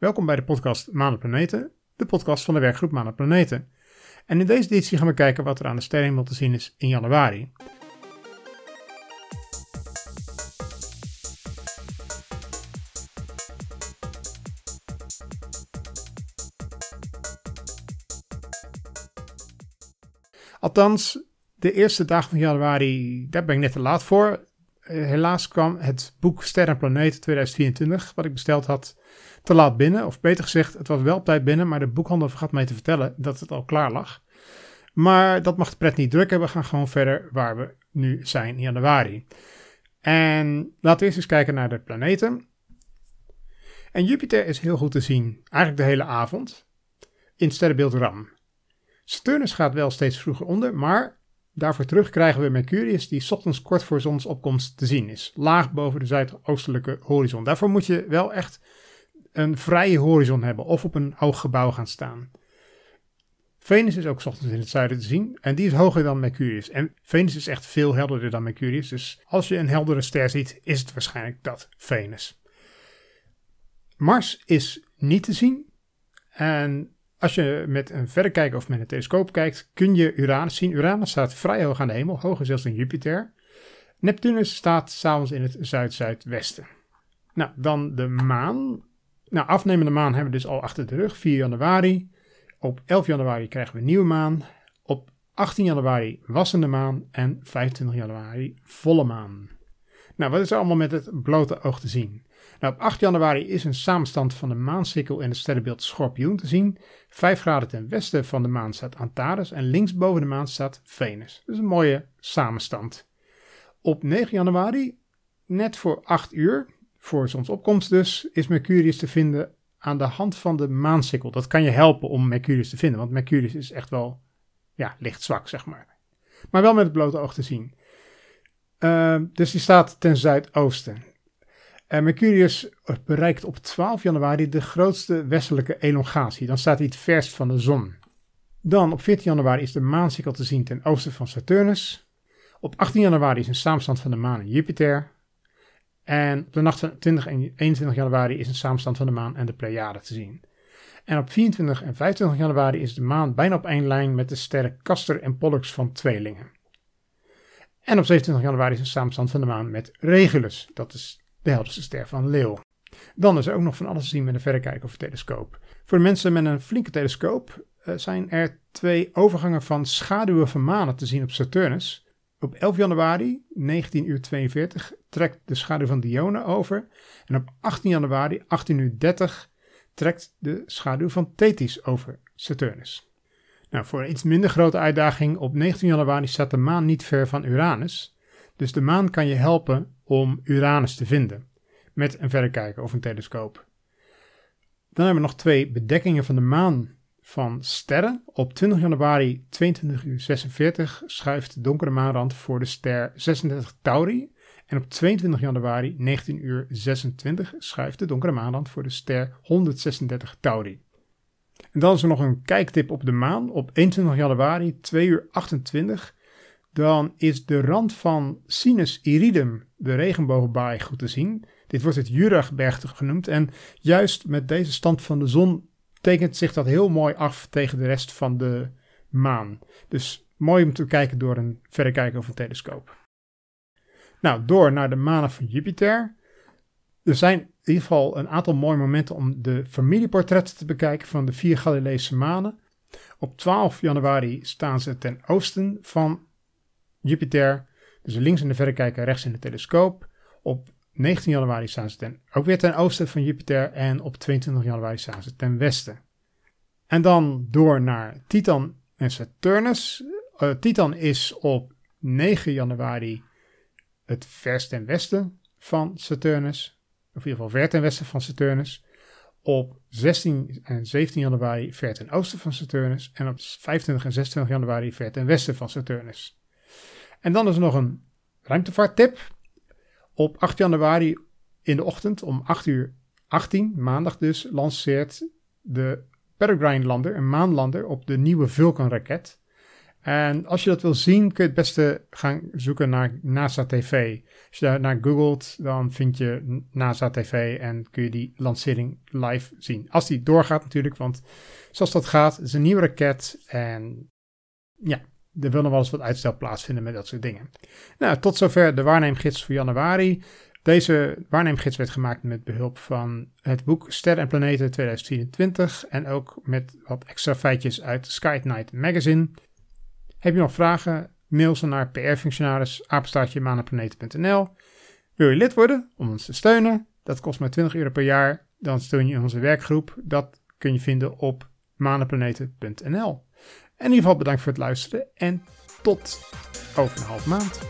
Welkom bij de podcast Maan en Planeten, de podcast van de werkgroep Maan en Planeten. En in deze editie gaan we kijken wat er aan de sterrenhemel te zien is in januari. Althans, de eerste dag van januari, daar ben ik net te laat voor. Eh, helaas kwam het boek Sterren en Planeten 2024, wat ik besteld had, te laat binnen. Of beter gezegd, het was wel op tijd binnen, maar de boekhandel vergat mij te vertellen dat het al klaar lag. Maar dat mag de pret niet drukken. We gaan gewoon verder waar we nu zijn in januari. En laten we eerst eens kijken naar de planeten. En Jupiter is heel goed te zien, eigenlijk de hele avond, in sterrenbeeld Ram. Saturnus gaat wel steeds vroeger onder, maar daarvoor terug krijgen we Mercurius, die ochtends kort voor zonsopkomst te zien is, laag boven de zuidoostelijke horizon. Daarvoor moet je wel echt een vrije horizon hebben of op een hoog gebouw gaan staan. Venus is ook ochtends in het zuiden te zien en die is hoger dan Mercurius. En Venus is echt veel helderder dan Mercurius, dus als je een heldere ster ziet, is het waarschijnlijk dat Venus. Mars is niet te zien en als je met een verrekijker of met een telescoop kijkt, kun je Uranus zien. Uranus staat vrij hoog aan de hemel, hoger zelfs dan Jupiter. Neptunus staat s'avonds in het zuid-zuidwesten. Nou, dan de maan. Nou, afnemende maan hebben we dus al achter de rug, 4 januari. Op 11 januari krijgen we nieuwe maan. Op 18 januari wassende maan en 25 januari volle maan. Nou, wat is er allemaal met het blote oog te zien? Nou, op 8 januari is een samenstand van de maansikkel in het sterrenbeeld Schorpioen te zien. 5 graden ten westen van de maan staat Antares en linksboven de maan staat Venus. Dus een mooie samenstand. Op 9 januari, net voor 8 uur, voor zonsopkomst dus, is Mercurius te vinden aan de hand van de maansikkel. Dat kan je helpen om Mercurius te vinden, want Mercurius is echt wel ja, licht zwak, zeg maar. Maar wel met het blote oog te zien. Uh, dus die staat ten zuidoosten. Uh, Mercurius bereikt op 12 januari de grootste westelijke elongatie. Dan staat hij het verst van de zon. Dan op 14 januari is de maansikkel te zien ten oosten van Saturnus. Op 18 januari is een samenstand van de maan en Jupiter. En op de nacht van 20 en 21 januari is een samenstand van de maan en de Pleiade te zien. En op 24 en 25 januari is de maan bijna op één lijn met de sterren Castor en Pollux van tweelingen. En op 27 januari is een samenstand van de maan met Regulus. Dat is de helderste ster van Leeuw. Dan is er ook nog van alles te zien met een verrekijker of telescoop. Voor mensen met een flinke telescoop uh, zijn er twee overgangen van schaduwen van manen te zien op Saturnus. Op 11 januari 19:42 uur trekt de schaduw van Dione over. En op 18 januari 18:30 uur trekt de schaduw van Thetis over Saturnus. Nou, voor een iets minder grote uitdaging, op 19 januari staat de maan niet ver van Uranus. Dus de maan kan je helpen om Uranus te vinden met een verrekijker of een telescoop. Dan hebben we nog twee bedekkingen van de maan van sterren. Op 20 januari 22 uur 46 schuift de donkere maanrand voor de ster 36 Tauri. En op 22 januari 19 uur 26 schuift de donkere maanrand voor de ster 136 Tauri. En dan is er nog een kijktip op de maan. Op 21 januari 2 uur 28 dan is de rand van Sinus Iridum, de regenboogbaai, goed te zien. Dit wordt het Juragbergte genoemd en juist met deze stand van de zon tekent zich dat heel mooi af tegen de rest van de maan. Dus mooi om te kijken door een verrekijker of een telescoop. Nou, door naar de manen van Jupiter. Er zijn in ieder geval een aantal mooie momenten om de familieportretten te bekijken van de vier Galileese manen. Op 12 januari staan ze ten oosten van Jupiter. Dus links in de verrekijker, rechts in de telescoop. Op 19 januari staan ze ten, ook weer ten oosten van Jupiter. En op 22 januari staan ze ten westen. En dan door naar Titan en Saturnus. Uh, Titan is op 9 januari het vers ten westen van Saturnus. Of in ieder geval ver ten westen van Saturnus. Op 16 en 17 januari ver ten oosten van Saturnus. En op 25 en 26 januari ver ten westen van Saturnus. En dan is er nog een ruimtevaarttip. Op 8 januari in de ochtend om 8 uur 18, maandag dus, lanceert de Peregrine lander, een maanlander, op de nieuwe Vulcan raket. En als je dat wil zien, kun je het beste gaan zoeken naar NASA TV. Als je daar naar googelt, dan vind je NASA TV en kun je die lancering live zien. Als die doorgaat natuurlijk, want zoals dat gaat, het is een nieuwe raket en ja, er wil nog wel eens wat uitstel plaatsvinden met dat soort dingen. Nou, tot zover de waarneemgids voor januari. Deze waarneemgids werd gemaakt met behulp van het boek Sterren en Planeten 2024 en ook met wat extra feitjes uit Sky Night Magazine. Heb je nog vragen? Mail ze naar prfunctionaris Wil je lid worden om ons te steunen? Dat kost maar 20 euro per jaar. Dan steun je onze werkgroep. Dat kun je vinden op manenplaneten.nl. In ieder geval bedankt voor het luisteren en tot over een half maand.